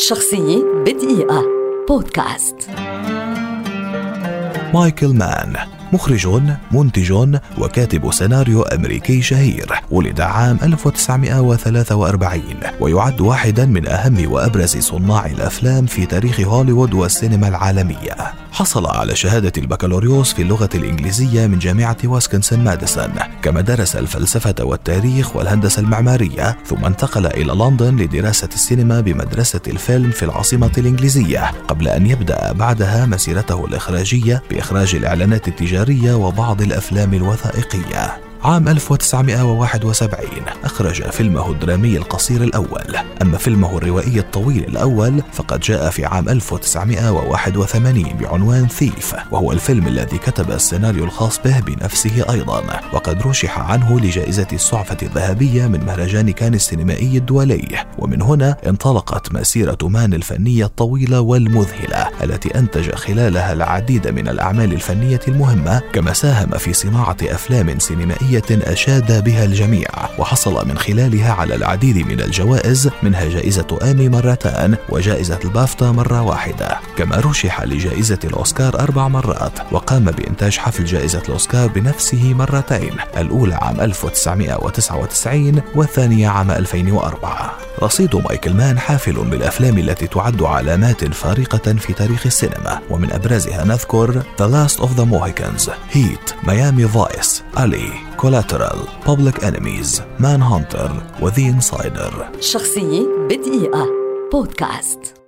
شخصية بدقيقة. بودكاست. مايكل مان. مخرج منتج وكاتب سيناريو أمريكي شهير ولد عام 1943 ويعد واحدا من أهم وأبرز صناع الأفلام في تاريخ هوليوود والسينما العالمية. حصل على شهادة البكالوريوس في اللغة الإنجليزية من جامعة ويسكونسن ماديسون كما درس الفلسفة والتاريخ والهندسة المعمارية ثم انتقل إلى لندن لدراسة السينما بمدرسة الفيلم في العاصمة الإنجليزية قبل أن يبدأ بعدها مسيرته الإخراجية بإخراج الإعلانات التجارية وبعض الأفلام الوثائقية. عام 1971 أخرج فيلمه الدرامي القصير الأول. أما فيلمه الروائي الطويل الأول فقد جاء في عام 1981 بعنوان ثيف وهو الفيلم الذي كتب السيناريو الخاص به بنفسه أيضا. وقد رشح عنه لجائزة السعفة الذهبية من مهرجان كان السينمائي الدولي. ومن هنا انطلقت مسيرة مان الفنية الطويلة والمذهلة التي أنتج خلالها العديد من الأعمال الفنية المهمة كما ساهم في صناعة أفلام سينمائية أشاد بها الجميع وحصل من خلالها على العديد من الجوائز منها جائزة آمي مرتان وجائزة البافتا مرة واحدة. كما رشح لجائزة الأوسكار أربع مرات وقام بإنتاج حفل جائزة الأوسكار بنفسه مرتين الأولى عام 1999 والثانية عام 2004 رصيد مايكل مان حافل بالأفلام التي تعد علامات فارقة في تاريخ السينما. ومن أبرزها نذكر The Last of the Mohicans, Heat, Miami Vice, Ali, Collateral, Public Enemies, Manhunter وذي انسايدر. شخصية بدقيقة. بودكاست.